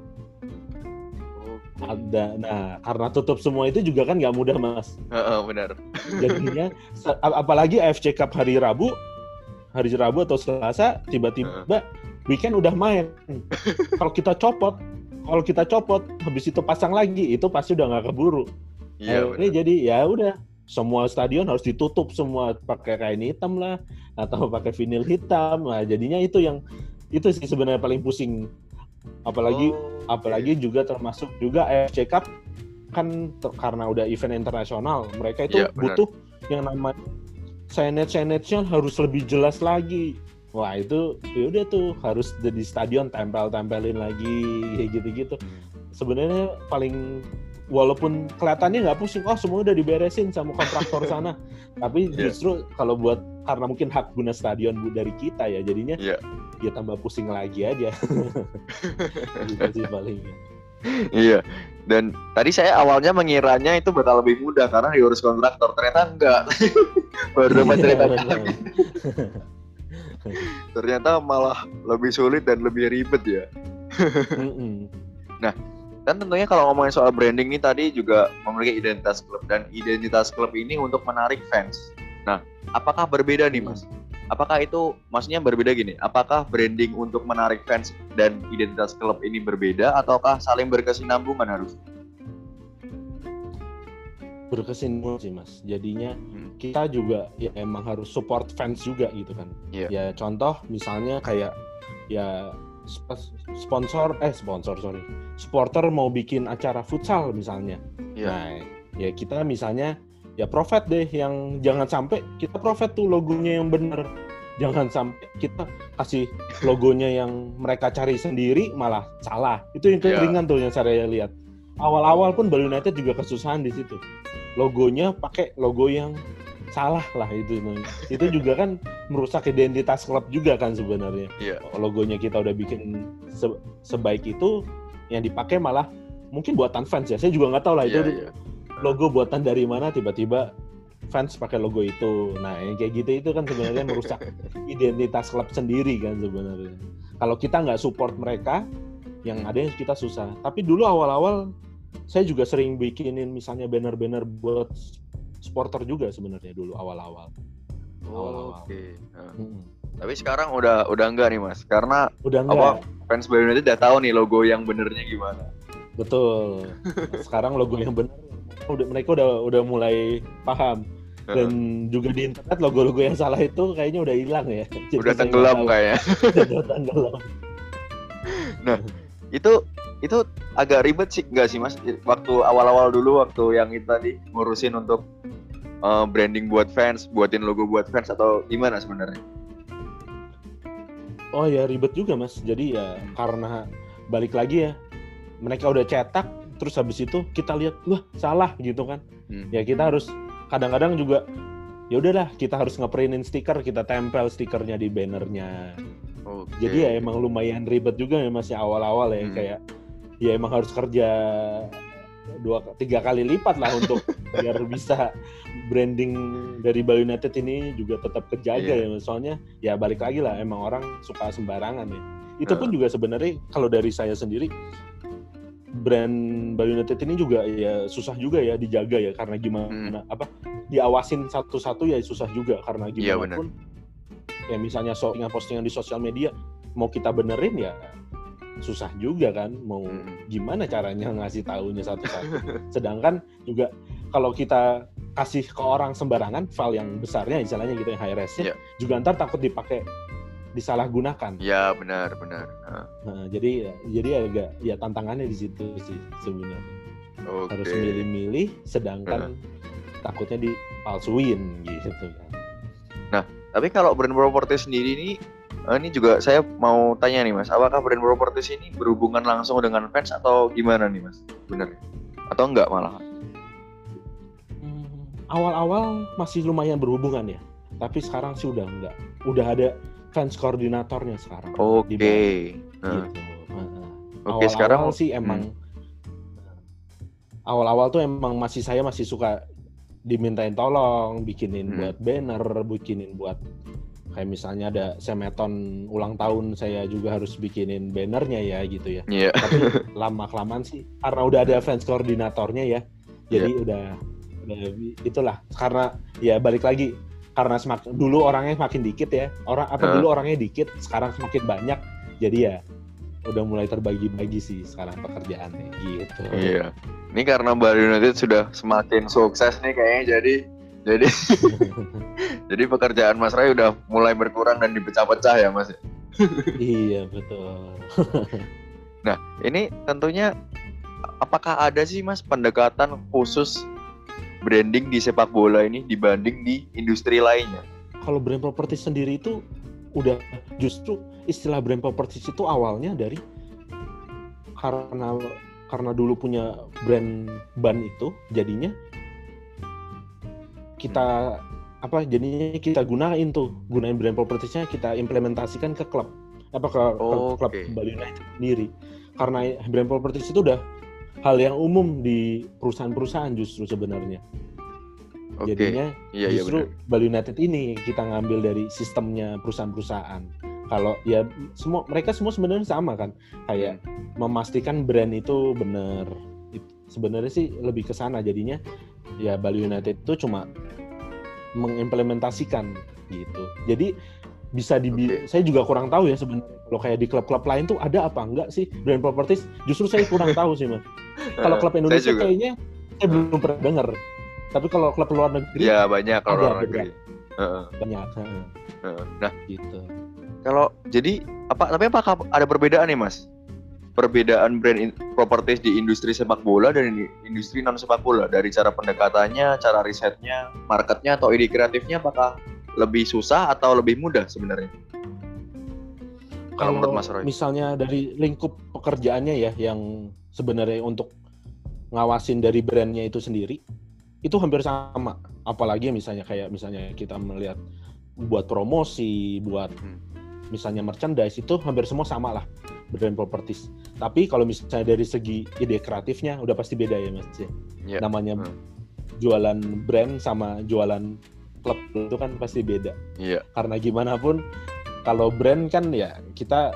ada nah karena tutup semua itu juga kan nggak mudah mas uh, uh, benar jadinya apalagi AFC Cup hari Rabu hari Rabu atau Selasa tiba-tiba uh. weekend udah main. Kalau kita copot kalau kita copot habis itu pasang lagi itu pasti udah nggak keburu. Iya, ini jadi ya udah semua stadion harus ditutup semua pakai kain hitam lah atau pakai vinil hitam. Nah jadinya itu yang itu sih sebenarnya paling pusing. Apalagi oh, apalagi juga termasuk juga AFC Cup kan karena udah event internasional mereka itu ya, butuh yang namanya signage signage harus lebih jelas lagi wah itu ya udah tuh harus di stadion tempel tempelin lagi kayak gitu gitu sebenarnya paling walaupun kelihatannya nggak pusing, oh semua udah diberesin sama kontraktor sana. Tapi yeah. justru kalau buat karena mungkin hak guna stadion bu dari kita ya, jadinya yeah. ya tambah pusing lagi aja. gitu sih paling. Iya. Dan tadi saya awalnya mengiranya itu bakal lebih mudah karena diurus kontraktor, ternyata enggak. Baru dapat cerita lagi. ternyata malah lebih sulit dan lebih ribet ya. nah, dan tentunya kalau ngomongin soal branding ini tadi juga memiliki identitas klub dan identitas klub ini untuk menarik fans. Nah, apakah berbeda nih Mas? Apakah itu maksudnya berbeda gini? Apakah branding untuk menarik fans dan identitas klub ini berbeda ataukah saling berkesinambungan harus? berkesinambungan sih mas jadinya hmm. kita juga ya emang harus support fans juga gitu kan yeah. ya contoh misalnya kayak ya sponsor eh sponsor sorry supporter mau bikin acara futsal misalnya yeah. nah ya kita misalnya ya profit deh yang jangan sampai kita profit tuh logonya yang bener jangan sampai kita kasih logonya yang mereka cari sendiri malah salah itu yang iya. keringan yeah. tuh yang saya lihat awal-awal pun Bali United juga kesusahan di situ logonya pakai logo yang salah lah itu itu juga kan merusak identitas klub juga kan sebenarnya yeah. logonya kita udah bikin se sebaik itu yang dipakai malah mungkin buatan fans ya saya juga nggak tahu lah itu yeah, yeah. Logo buatan dari mana tiba-tiba fans pakai logo itu nah yang kayak gitu itu kan sebenarnya merusak identitas klub sendiri kan sebenarnya kalau kita nggak support mereka yang ada kita susah tapi dulu awal-awal saya juga sering bikinin misalnya banner-banner buat supporter juga sebenarnya dulu awal-awal. Oh, Oke. Okay. Nah. Hmm. Tapi sekarang udah udah enggak nih mas, karena udah enggak. Apa, fans Bali United udah tahu nih logo yang benernya gimana. Betul. Sekarang logo yang bener, udah mereka udah udah mulai paham. Dan juga di internet logo-logo yang salah itu kayaknya udah hilang ya. Jadi udah tenggelam kayaknya. udah tenggelam. Nah, itu itu agak ribet sih enggak sih mas waktu awal-awal dulu waktu yang itu tadi ngurusin untuk uh, branding buat fans buatin logo buat fans atau gimana sebenarnya oh ya ribet juga mas jadi ya karena balik lagi ya mereka udah cetak terus habis itu kita lihat wah salah gitu kan hmm. ya kita harus kadang-kadang juga ya udahlah kita harus ngeprintin stiker kita tempel stikernya di bannernya okay. jadi ya emang lumayan ribet juga ya masih ya, awal-awal ya hmm. kayak ya emang harus kerja dua tiga kali lipat lah untuk biar bisa branding dari Bali United ini juga tetap kejaga yeah. ya soalnya ya balik lagi lah emang orang suka sembarangan ya itu pun juga sebenarnya kalau dari saya sendiri brand Bali United ini juga ya susah juga ya dijaga ya karena gimana hmm. apa diawasin satu-satu ya susah juga karena iya, gimana yeah, pun ya misalnya postingan postingan di sosial media mau kita benerin ya susah juga kan mau hmm. gimana caranya ngasih tahunya satu-satu. Sedangkan juga kalau kita kasih ke orang sembarangan file yang besarnya misalnya gitu yang high res yeah. juga ntar takut dipakai disalahgunakan. Ya benar benar. Nah. nah jadi jadi agak ya tantangannya di situ sih sebenarnya. Okay. Harus milih-milih, sedangkan uh. takutnya dipalsuin gitu kan. Nah tapi kalau brand property sendiri ini uh, ini juga saya mau tanya nih mas, apakah brand properties ini berhubungan langsung dengan fans atau gimana nih mas? Bener? Atau enggak malah? Hmm, awal-awal masih lumayan berhubungan ya, tapi sekarang sih udah enggak. Udah ada fans koordinatornya sekarang. Oke. Okay. Gitu. Oke okay, sekarang sih emang hmm awal-awal tuh emang masih saya masih suka dimintain tolong, bikinin hmm. buat banner, bikinin buat kayak misalnya ada semeton ulang tahun saya juga harus bikinin bannernya ya gitu ya. Yeah. Tapi lama kelamaan sih karena udah ada fans koordinatornya ya. Jadi yeah. udah udah itulah karena ya balik lagi karena semakin dulu orangnya semakin dikit ya. Orang apa uh. dulu orangnya dikit, sekarang semakin banyak. Jadi ya udah mulai terbagi-bagi sih sekarang pekerjaannya gitu. Iya. Ini karena Bali United sudah semakin sukses nih kayaknya jadi jadi jadi pekerjaan Mas Ray udah mulai berkurang dan dipecah-pecah ya Mas. iya betul. nah ini tentunya apakah ada sih Mas pendekatan khusus branding di sepak bola ini dibanding di industri lainnya? Kalau brand properti sendiri itu udah justru istilah brand properties itu awalnya dari karena karena dulu punya brand ban itu jadinya kita apa jadinya kita gunain tuh gunain brand propertiesnya kita implementasikan ke klub apa ke, oh, ke klub okay. Bali United sendiri karena brand properties itu udah hal yang umum di perusahaan-perusahaan justru sebenarnya Okay. Jadinya iya, iya justru iya Bali United ini kita ngambil dari sistemnya perusahaan-perusahaan. Kalau ya semua mereka semua sebenarnya sama kan, kayak hmm. memastikan brand itu benar. Sebenarnya sih lebih ke sana jadinya ya Bali United itu cuma mengimplementasikan gitu. Jadi bisa di okay. saya juga kurang tahu ya sebenarnya kalau kayak di klub-klub lain tuh ada apa enggak sih brand properties justru saya kurang tahu sih mas kalau klub Indonesia kayaknya saya belum pernah dengar. Tapi kalau klub luar negeri ya banyak kalau luar negeri. Uh, banyak uh, nah. Gitu. Kalau jadi apa tapi apakah ada perbedaan nih mas? Perbedaan brand in, properties di industri sepak bola dan industri non sepak bola. Dari cara pendekatannya, cara risetnya, marketnya atau ide kreatifnya apakah lebih susah atau lebih mudah sebenarnya? Kalau menurut Mas Roy. Misalnya dari lingkup pekerjaannya ya yang sebenarnya untuk ngawasin dari brandnya itu sendiri, itu hampir sama apalagi misalnya kayak misalnya kita melihat buat promosi buat hmm. misalnya merchandise itu hampir semua sama lah brand properties tapi kalau misalnya dari segi ide kreatifnya udah pasti beda ya mas yeah. namanya hmm. jualan brand sama jualan klub itu kan pasti beda yeah. karena gimana pun kalau brand kan ya kita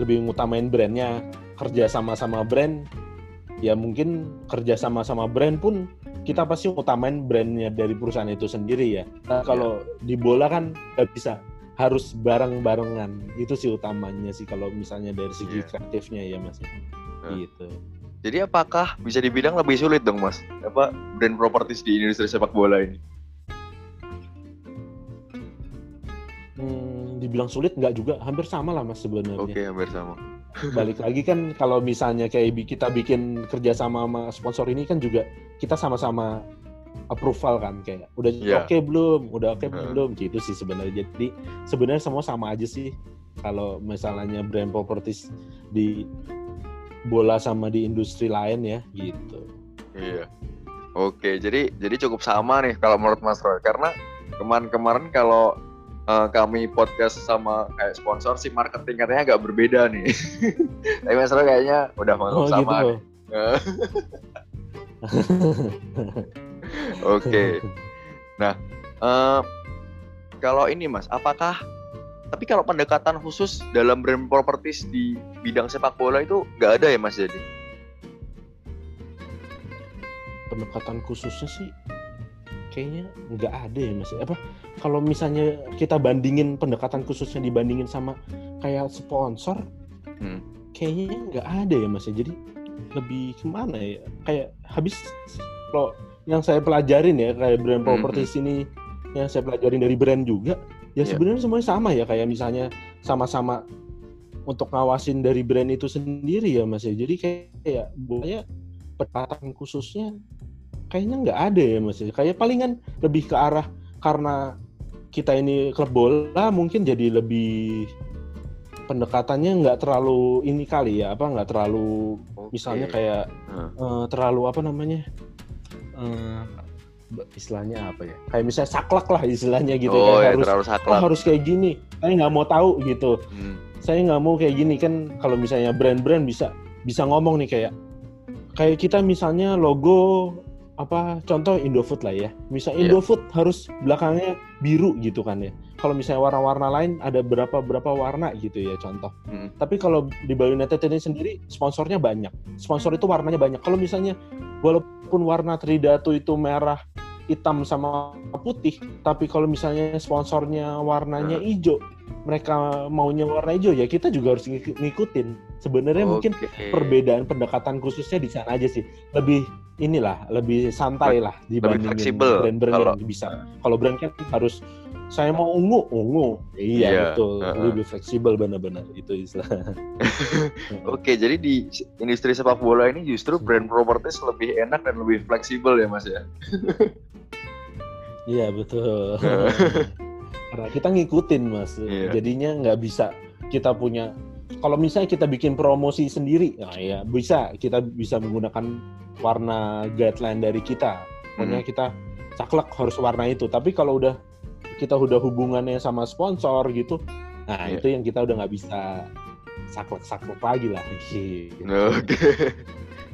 lebih ngutamain brandnya kerja sama sama brand ya mungkin kerja sama sama brand pun kita pasti utamain brandnya dari perusahaan itu sendiri ya. Nah, kalau yeah. di bola kan nggak bisa harus bareng-barengan itu sih utamanya sih kalau misalnya dari segi yeah. kreatifnya ya mas uh. gitu. Jadi apakah bisa dibilang lebih sulit dong mas apa brand properties di industri sepak bola ini? Hmm, dibilang sulit nggak juga. Hampir sama lah mas sebenarnya. Oke okay, hampir sama. Balik lagi kan kalau misalnya kayak kita bikin kerja sama sama sponsor ini kan juga kita sama-sama approval kan kayak udah yeah. oke okay belum? Udah oke okay uh. belum? Gitu sih sebenarnya. Jadi sebenarnya semua sama aja sih. Kalau misalnya brand properties di bola sama di industri lain ya gitu. Iya. Oke jadi jadi cukup sama nih kalau menurut Mas Roy. Karena kemarin-kemarin kalau uh, kami podcast sama kayak sponsor sih marketingnya agak berbeda nih. Tapi Mas kayaknya udah mau oh, sama gitu. Oke. okay. Nah, uh, kalau ini Mas, apakah tapi kalau pendekatan khusus dalam brand properties di bidang sepak bola itu nggak ada ya Mas jadi? Pendekatan khususnya sih kayaknya nggak ada ya mas apa kalau misalnya kita bandingin pendekatan khususnya dibandingin sama kayak sponsor hmm. kayaknya nggak ada ya mas jadi lebih ke mana ya kayak habis kalau yang saya pelajarin ya kayak brand hmm, properti hmm. sini yang saya pelajarin dari brand juga ya yeah. sebenarnya semuanya sama ya kayak misalnya sama-sama untuk ngawasin dari brand itu sendiri ya mas ya jadi kayak kayak bolanya pendekatan khususnya kayaknya nggak ada ya mas kayak palingan lebih ke arah karena kita ini klub bola mungkin jadi lebih pendekatannya nggak terlalu ini kali ya apa nggak terlalu Oke. misalnya kayak Hmm. eh, terlalu apa namanya eh, istilahnya apa ya kayak misalnya saklek lah istilahnya gitu oh, kayak ya, harus terlalu oh, harus kayak gini saya nggak mau tahu gitu Hmm. saya nggak mau kayak gini kan kalau misalnya brand-brand bisa bisa ngomong nih kayak kayak kita misalnya logo apa contoh Indofood lah ya misal Iya. Indofood harus belakangnya biru gitu kan ya kalau misalnya warna-warna lain ada berapa berapa warna gitu ya contoh Hmm. tapi kalau di Bali United ini sendiri sponsornya banyak sponsor itu warnanya banyak kalau misalnya walaupun warna Tridatu itu merah hitam sama putih tapi kalau misalnya sponsornya warnanya Hmm. hijau mereka maunya warna hijau ya kita juga harus ngik- ngikutin. Sebenarnya mungkin Oke. perbedaan pendekatan khususnya di sana aja sih. Lebih inilah lebih santai lah dibandingin fleksibel brand-brand kalau- yang bisa. Kalau brand kan harus saya mau ungu ungu. Iya, Iya, betul. uh-uh. lebih fleksibel benar-benar itu istilah. Oke, jadi di industri sepak bola ini justru brand properties lebih enak dan lebih fleksibel ya Mas ya. iya betul karena kita ngikutin mas Iya. jadinya nggak bisa kita punya kalau misalnya kita bikin promosi sendiri nah ya bisa kita bisa menggunakan warna guideline dari kita pokoknya kita caklek harus warna itu tapi kalau udah kita udah hubungannya sama sponsor gitu nah Iya. itu yang kita udah nggak bisa saklek saklek lagi lah gitu. Oke.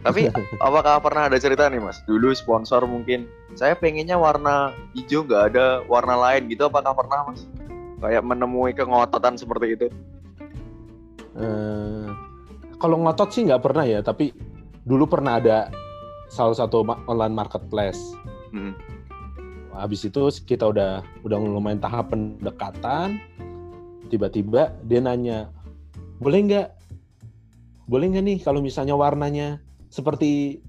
Tapi apakah pernah ada cerita nih Mas? Dulu sponsor mungkin saya pengennya warna hijau nggak ada warna lain gitu. Apakah pernah Mas? Kayak menemui kengototan seperti itu? Eh, kalau ngotot sih nggak pernah ya, tapi dulu pernah ada salah satu online marketplace. Hmm. Habis itu kita udah udah lumayan tahap pendekatan. Tiba-tiba dia nanya, boleh nggak, boleh nggak nih kalau misalnya warnanya seperti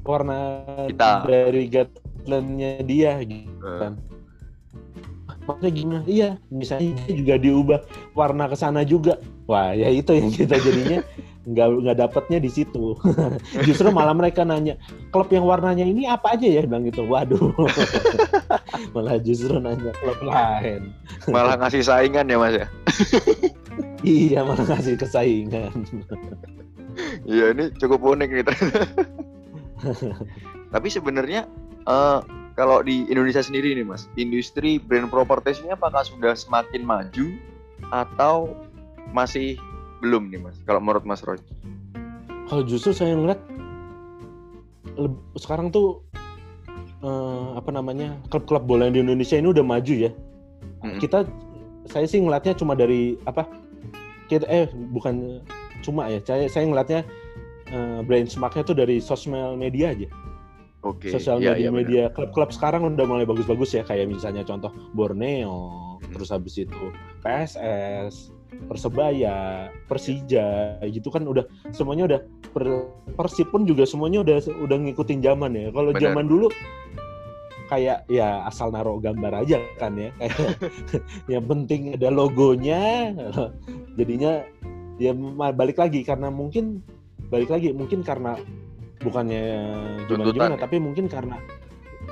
warna Kita. dari guideline-nya dia gitu Eh, kan. Maksudnya gimana? Iya, misalnya dia juga diubah warna ke sana juga. Wah, ya itu yang kita jadinya nggak nggak dapatnya di situ. Justru malah mereka nanya, klub yang warnanya ini apa aja ya? Bilang gitu. Waduh. malah justru nanya klub lain. malah ngasih saingan ya Mas ya? Iya, malah ngasih kesaingan. Iya ini cukup unik nih ternyata. Tapi sebenarnya eh, kalau di Indonesia sendiri nih Mas, industri brand properties ini apakah sudah semakin maju atau masih belum nih Mas? Kalau menurut Mas Roy? Kalau justru saya ngeliat sekarang tuh eh, apa namanya klub-klub bola di Indonesia ini udah maju ya. Mm-mm. Kita saya sih ngeliatnya cuma dari apa? Kita eh bukan cuma ya. Saya saya ngeliatnya eh, benchmarknya tuh dari sosial media aja. Oke. Sosial iya, media, benar. media klub-klub sekarang udah mulai bagus-bagus ya. Kayak misalnya contoh Borneo, Hmm. terus habis itu PSS, Persebaya, Persija, gitu kan udah semuanya udah per, Persib pun juga semuanya udah udah ngikutin zaman ya. Kalau zaman dulu kayak ya asal naruh gambar aja kan ya. Kayak yang penting ada logonya. Jadinya ya balik lagi karena mungkin balik lagi mungkin karena bukannya gimana gimana ya? tapi mungkin karena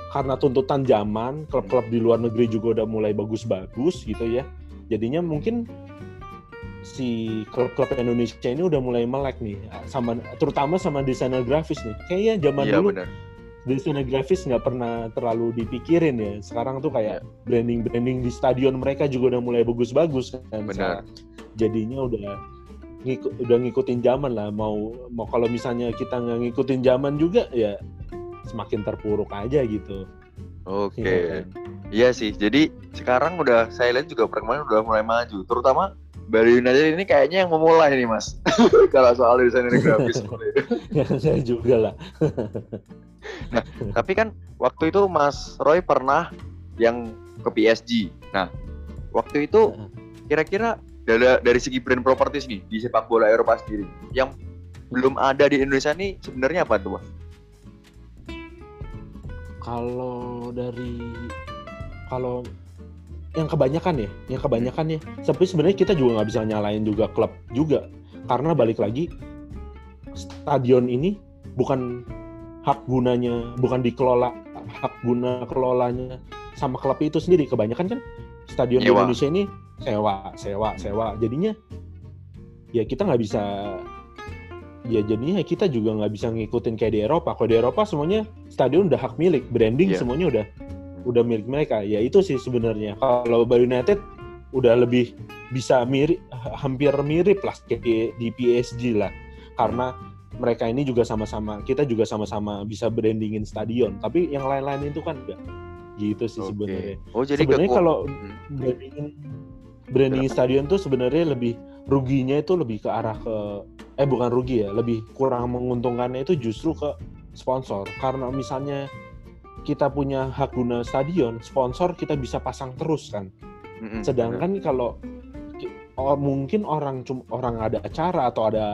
karena tuntutan zaman klub-klub di luar negeri juga udah mulai bagus-bagus gitu ya jadinya mungkin si klub-klub Indonesia ini udah mulai melek nih sama terutama sama desainer grafis nih kayaknya zaman Iya dulu desainer grafis nggak pernah terlalu dipikirin ya sekarang tuh kayak Iya. branding branding di stadion mereka juga udah mulai bagus-bagus kan Benar. jadinya udah ngikut udah ngikutin zaman lah mau mau kalau misalnya kita nggak ngikutin zaman juga ya semakin terpuruk aja gitu Oke. Iya kan? Iya sih. Jadi sekarang udah saya lihat juga perkembangan udah mulai maju. Terutama Bali United ini kayaknya yang memulai nih Mas. Kalau soal desainer grafis. Ya, saya juga lah Tapi kan waktu itu Mas Roy pernah yang ke PSG. Nah, waktu itu kira-kira dari, dari segi brand properties nih di sepak bola Eropa sendiri yang belum ada di Indonesia nih sebenarnya apa tuh Mas? kalau dari kalau yang kebanyakan ya yang kebanyakan ya tapi sebenarnya kita juga nggak bisa nyalain juga klub juga karena balik lagi stadion ini bukan hak gunanya bukan dikelola hak guna kelolanya sama klub itu sendiri kebanyakan kan stadion di Nyewa. Indonesia ini sewa sewa sewa jadinya ya kita nggak bisa ya jadinya kita juga nggak bisa ngikutin kayak di Eropa. Kalau di Eropa semuanya stadion udah hak milik, branding yeah. semuanya udah udah milik mereka. Ya itu sih sebenarnya. Kalau Bali United udah lebih bisa mirip hampir mirip lah kayak di PSG lah. Karena mereka ini juga sama-sama kita juga sama-sama bisa brandingin stadion, tapi yang lain-lain itu kan enggak. Gitu sih okay. sebenarnya. Oh, jadi sebenarnya kalau hmm. brandingin brandingin stadion tuh sebenarnya lebih ruginya itu lebih ke arah ke eh bukan rugi ya, lebih kurang menguntungkannya itu justru ke sponsor. Karena misalnya kita punya hak guna stadion, sponsor kita bisa pasang terus kan. Mm-hmm. Sedangkan kalau oh, mungkin orang cuma orang ada acara atau ada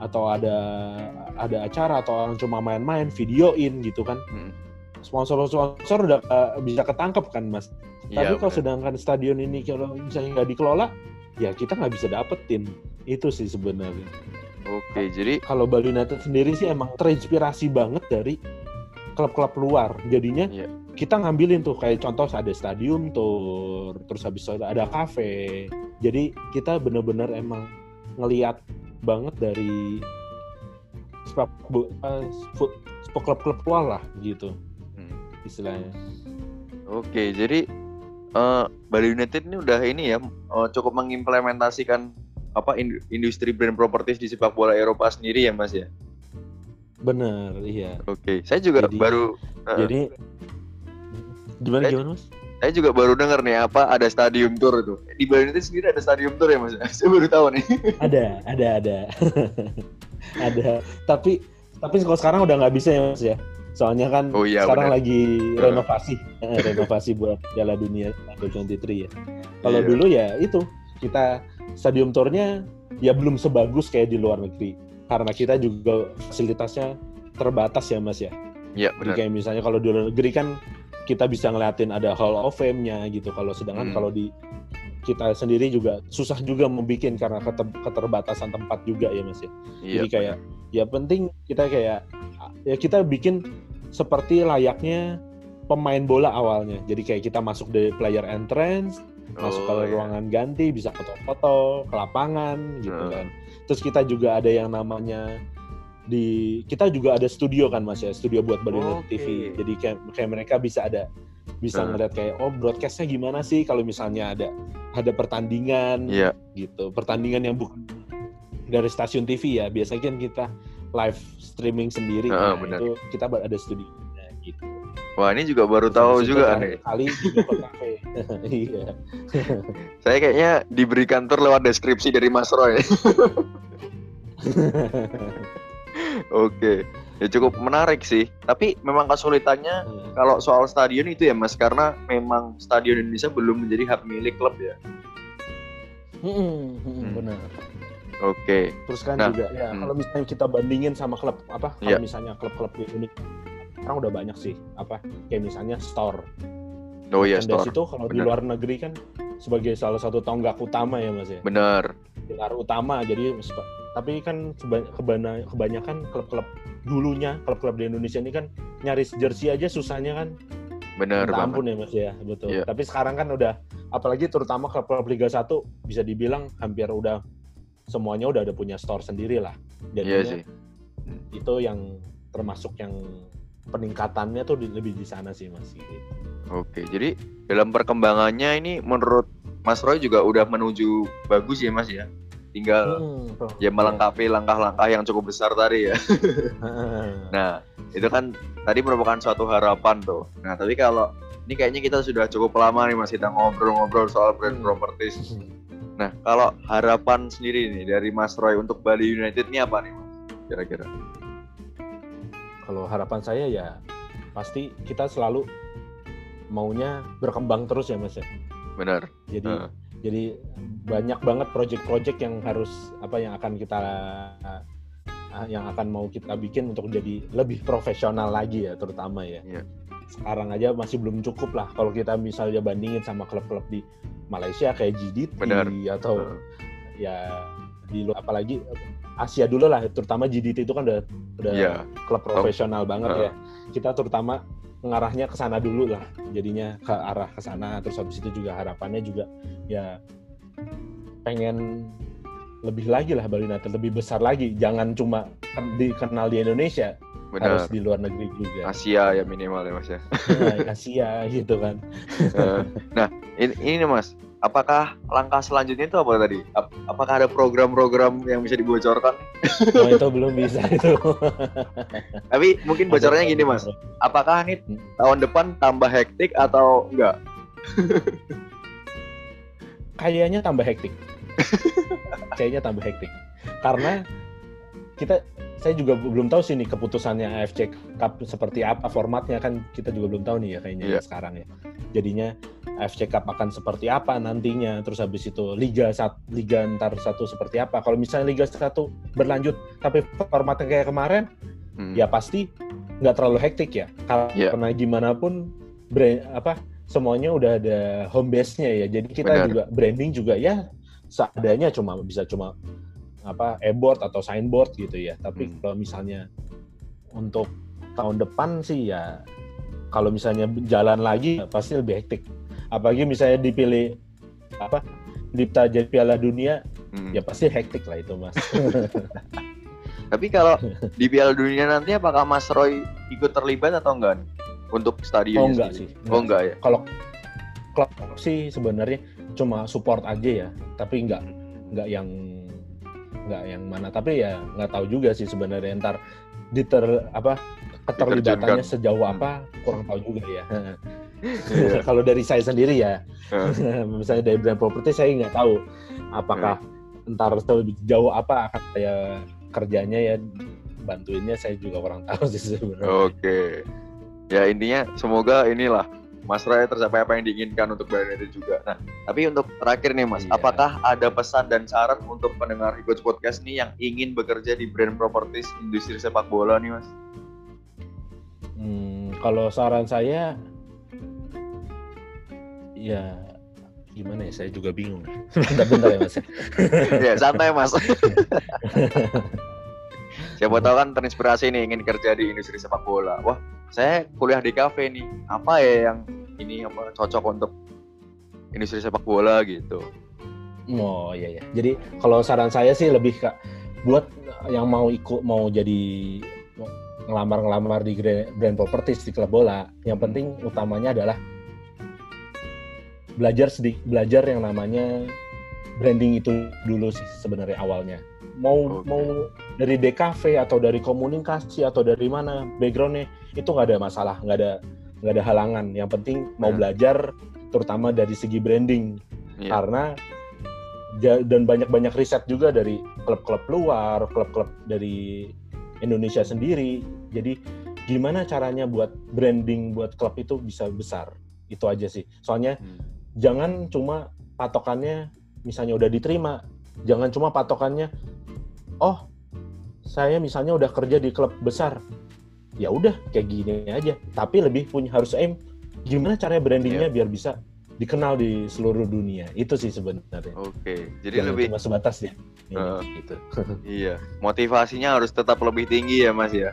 atau ada ada acara atau orang cuma main-main videoin gitu kan. Mm. Sponsor-sponsor udah uh, bisa ketangkep kan mas. Ya, Tapi kalau sedangkan stadion ini kalau misalnya nggak dikelola, ya kita nggak bisa dapetin. Itu sih sebenarnya. Oke, jadi kalau Bali United sendiri sih emang terinspirasi banget dari klub-klub luar. Jadinya yeah. kita ngambilin tuh kayak contoh ada stadium tour, terus habis itu ada kafe. Jadi kita bener-bener emang ngeliat banget dari sepak uh, klub-klub luar lah gitu hmm. istilahnya. Oke, jadi uh, Bali United ini udah ini ya uh, cukup mengimplementasikan apa industri brand properties di sepak bola Eropa sendiri ya Mas ya? Bener, iya. Oke, okay. saya juga jadi, baru. Uh, jadi gimana saya, gimana Mas? Saya juga baru dengar nih apa ada stadium tour itu. Di Bali itu sendiri ada stadium tour ya Mas? saya baru tahu nih. Ada, ada, ada. ada. Tapi tapi kalau sekarang udah nggak bisa ya Mas ya. Soalnya kan oh, iya, sekarang bener. lagi renovasi, uh. renovasi buat Piala Dunia 2023 ya. Kalau yeah. dulu ya itu kita stadium tournya ya belum sebagus kayak di luar negeri karena kita juga fasilitasnya terbatas ya mas ya. Iya benar. Kayak misalnya kalau di luar negeri kan kita bisa ngeliatin ada Hall of Fame-nya gitu. Kalau sedangkan hmm. kalau di kita sendiri juga susah juga membuat karena keterbatasan tempat juga ya mas ya. Iya, Jadi kayak ya penting kita kayak ya kita bikin seperti layaknya pemain bola awalnya. Jadi kayak kita masuk dari player entrance, masuk ke oh, iya. ruangan ganti bisa foto-foto ke lapangan gitu hmm. kan terus kita juga ada yang namanya di kita juga ada studio kan mas ya studio buat oh, okay. TV jadi kayak, kayak mereka bisa ada bisa hmm. ngeliat kayak oh broadcastnya gimana sih kalau misalnya ada ada pertandingan yeah. gitu pertandingan yang bukan dari stasiun TV ya biasanya kan kita live streaming sendiri uh, nah, itu kita ada studio gitu Wah ini juga baru tahu juga nih. Kali juga kafe. Iya. Saya kayaknya diberi kantor lewat deskripsi dari Mas Roy. Oke, ya cukup menarik sih. Tapi memang kesulitannya hmm. kalau soal stadion itu ya Mas, karena memang stadion Indonesia belum menjadi hak milik klub ya. Hmm, hmm, hmm. benar. Oke. Terus kan nah, juga ya hmm. kalau misalnya kita bandingin sama klub apa? Kalau yeah. misalnya klub-klub di Indonesia sekarang udah banyak sih apa kayak misalnya store oh iya store itu kalau di luar negeri kan sebagai salah satu tonggak utama ya mas ya benar pilar utama jadi tapi kan kebanyakan klub-klub dulunya klub-klub di Indonesia ini kan nyaris jersey aja susahnya kan benar banget ampun ya mas ya betul yeah. tapi sekarang kan udah apalagi terutama klub-klub Liga 1 bisa dibilang hampir udah semuanya udah ada punya store sendiri lah jadi yeah, sih. itu yang termasuk yang peningkatannya tuh lebih di sana sih mas. Oke, jadi dalam perkembangannya ini menurut Mas Roy juga udah menuju bagus ya mas ya. Tinggal hmm, ya melengkapi langkah-langkah yang cukup besar tadi ya. nah, itu kan tadi merupakan suatu harapan tuh. Nah, tapi kalau ini kayaknya kita sudah cukup lama nih mas kita ngobrol-ngobrol soal brand hmm. properties. Nah, kalau harapan sendiri nih dari Mas Roy untuk Bali United ini apa nih mas? Kira-kira? kalau harapan saya ya pasti kita selalu maunya berkembang terus ya mas ya benar jadi uh. jadi banyak banget project-project yang harus apa yang akan kita yang akan mau kita bikin untuk jadi lebih profesional lagi ya terutama ya yeah. Sekarang aja masih belum cukup lah kalau kita misalnya bandingin sama klub-klub di Malaysia kayak GDT Benar. atau uh. ya di luar apalagi Asia dulu lah, terutama GDT itu kan udah udah yeah. klub profesional oh. banget uh. ya. Kita terutama mengarahnya ke sana dulu lah, jadinya ke arah ke sana. Terus habis itu juga harapannya juga ya pengen lebih lagi lah Bali United lebih besar lagi jangan cuma dikenal di Indonesia Benar. harus di luar negeri juga. Asia ya minimal ya mas ya. Nah, Asia gitu kan. Eh, nah ini, ini mas. Apakah langkah selanjutnya itu apa tadi? Apakah ada program-program yang bisa dibocorkan? Oh itu belum bisa itu. Tapi mungkin bocornya gini mas. apakah ini hmm. tahun depan tambah hektik atau enggak? Kayaknya tambah hektik. Kayaknya tambah hektik. Karena kita saya juga belum tahu sih nih keputusannya AFC Cup seperti apa formatnya kan kita juga belum tahu nih ya kayaknya yeah. sekarang ya jadinya AFC Cup akan seperti apa nantinya terus habis itu Liga sat, Liga antar satu seperti apa kalau misalnya Liga satu berlanjut tapi formatnya kayak kemarin hmm. ya pasti nggak terlalu hektik ya iya. karena yeah. gimana pun brand apa semuanya udah ada home base-nya ya jadi kita Benar. juga branding juga ya seadanya cuma bisa cuma apa e-board atau signboard gitu ya. Tapi hmm. kalau misalnya untuk tahun depan sih ya kalau misalnya jalan lagi pasti lebih hektik. Apalagi misalnya dipilih apa Dipta jadi Piala Dunia hmm. ya pasti hektik lah itu mas. Tapi kalau di Piala Dunia nanti apakah Mas Roy ikut terlibat atau enggak untuk stadion? Oh enggak sih. Enggak oh enggak ya. Kalau klub sih sebenarnya cuma support aja ya tapi nggak nggak yang nggak yang mana tapi ya nggak tahu juga sih sebenarnya ntar diter apa keterlibatannya sejauh hmm. apa kurang tahu juga ya yeah. kalau dari saya sendiri ya misalnya dari brand property saya nggak tahu apakah yeah. ntar lebih jauh apa akan saya kerjanya ya bantuinnya saya juga kurang tahu sih sebenarnya oke okay. ya intinya semoga inilah Mas Roy tercapai apa yang diinginkan untuk brand itu juga. Nah, tapi untuk terakhir nih Mas, iya. apakah ada pesan dan saran untuk pendengar Hikots Podcast nih yang ingin bekerja di brand properties industri sepak bola nih Mas? Hmm, kalau saran saya, ya gimana ya? Saya juga bingung. Bentar-bentar ya Mas. ya santai Mas. Siapa tahu kan terinspirasi nih ingin kerja di industri sepak bola. Wah, saya kuliah di kafe nih. Apa ya yang ini apa cocok untuk industri sepak bola gitu. Oh iya ya. Jadi kalau saran saya sih lebih kak buat yang mau ikut mau jadi ngelamar-ngelamar di brand properties di klub bola, yang penting utamanya adalah belajar sedikit belajar yang namanya branding itu dulu sih sebenarnya awalnya. Mau okay. mau dari DKV atau dari komunikasi atau dari mana backgroundnya itu nggak ada masalah, nggak ada nggak ada halangan yang penting mau hmm. belajar terutama dari segi branding yeah. karena dan banyak-banyak riset juga dari klub-klub luar klub-klub dari Indonesia sendiri jadi gimana caranya buat branding buat klub itu bisa besar itu aja sih soalnya hmm. jangan cuma patokannya misalnya udah diterima jangan cuma patokannya oh saya misalnya udah kerja di klub besar ya udah kayak gini aja tapi lebih punya harus aim gimana caranya brandingnya yeah. biar bisa dikenal di seluruh dunia itu sih sebenarnya oke okay. jadi Jangan lebih cuma sebatas ya uh, gitu iya motivasinya harus tetap lebih tinggi ya mas ya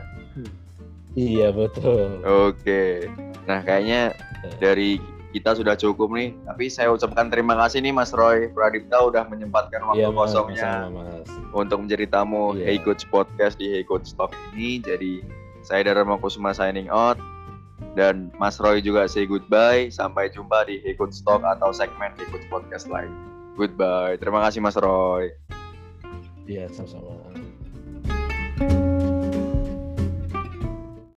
iya betul oke okay. nah kayaknya iya. dari kita sudah cukup nih. Tapi saya ucapkan terima kasih nih Mas Roy Pradipta udah menyempatkan waktu ya, kosongnya mas, mas. untuk menjadi tamu ya. Hey Coach Podcast di Hey Coach Talk ini. Jadi saya Dharma Kusuma signing out dan Mas Roy juga say goodbye. Sampai jumpa di Hikut Stock atau segmen Hikut Podcast lain. Goodbye. Terima kasih Mas Roy. Iya, sama-sama.